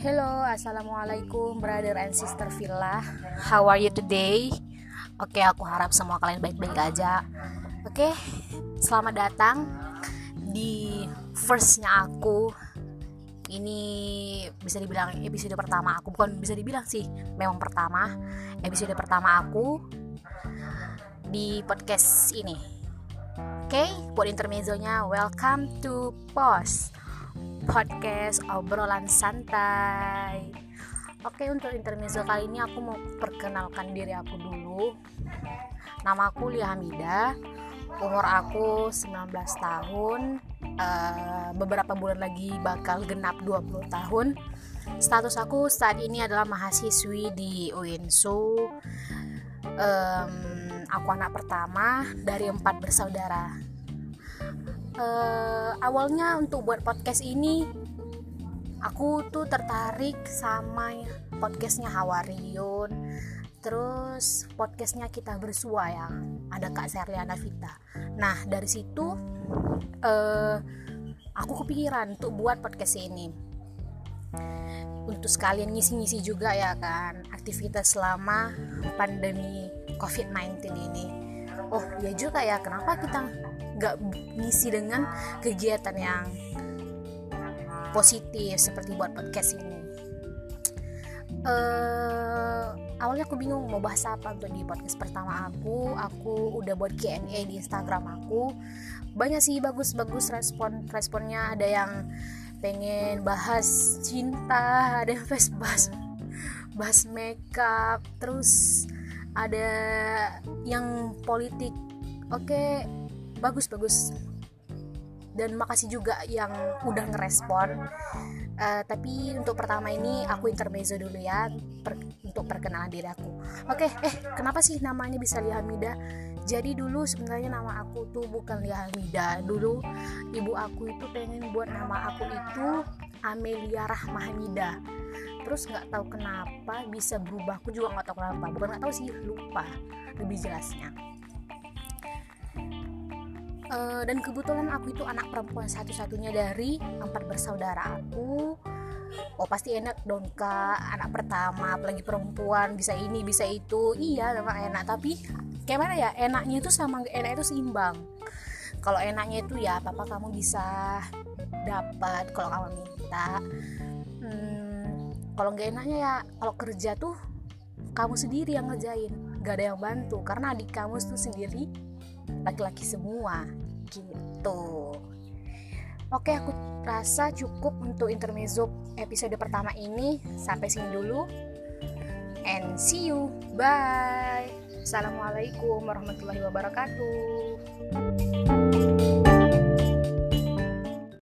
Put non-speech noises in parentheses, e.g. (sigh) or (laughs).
assalamualaikum brother and sister Villa. How are you today? Oke, aku harap semua kalian baik-baik aja. Oke, selamat datang di firstnya aku. Ini bisa dibilang episode pertama aku, bukan bisa dibilang sih, memang pertama episode pertama aku di podcast ini. Oke, buat intermezzonya, welcome to Post podcast obrolan santai. Oke, untuk intermezzo kali ini aku mau perkenalkan diri aku dulu. Nama aku Lia Hamida. Umur aku 19 tahun. Uh, beberapa bulan lagi bakal genap 20 tahun. Status aku saat ini adalah mahasiswi di UINSU. Um, aku anak pertama dari empat bersaudara uh, awalnya untuk buat podcast ini aku tuh tertarik sama podcastnya Hawarion. Terus podcastnya kita bersua yang ada Kak Serliana Vita. Nah dari situ uh, aku kepikiran untuk buat podcast ini. Untuk sekalian ngisi-ngisi juga ya kan aktivitas selama pandemi COVID-19 ini oh ya juga ya. Kenapa kita nggak ngisi dengan kegiatan yang positif seperti buat podcast ini? Uh, awalnya aku bingung mau bahas apa untuk di podcast pertama aku. Aku udah buat Q&A di Instagram aku. Banyak sih bagus-bagus respon responnya. Ada yang pengen bahas cinta ada yang bahas (laughs) bahas bahas makeup terus ada yang politik oke okay, bagus bagus. Dan makasih juga yang udah ngerespon. Uh, tapi untuk pertama ini aku intermezzo dulu ya per, untuk perkenalan diri aku. Oke okay, eh kenapa sih namanya bisa Lia Hamida? Jadi dulu sebenarnya nama aku tuh bukan Lia Hamida. Dulu ibu aku itu pengen buat nama aku itu Amelia Rahmahamida terus nggak tahu kenapa bisa berubah. Aku juga nggak tahu kenapa. Bukan nggak tahu sih lupa. Lebih jelasnya. Uh, dan kebetulan aku itu anak perempuan satu-satunya dari empat bersaudara aku. Oh pasti enak dong kak. Anak pertama apalagi perempuan. Bisa ini bisa itu. Iya memang enak. Tapi kayak mana ya? Enaknya itu sama enak itu seimbang. Kalau enaknya itu ya apa apa kamu bisa dapat. Kalau kamu minta hmm, kalau nggak enaknya ya kalau kerja tuh kamu sendiri yang ngerjain. Gak ada yang bantu karena adik kamu tuh sendiri laki-laki semua. Gitu. Oke aku rasa cukup untuk intermezzo episode pertama ini. Sampai sini dulu. And see you. Bye. Assalamualaikum warahmatullahi wabarakatuh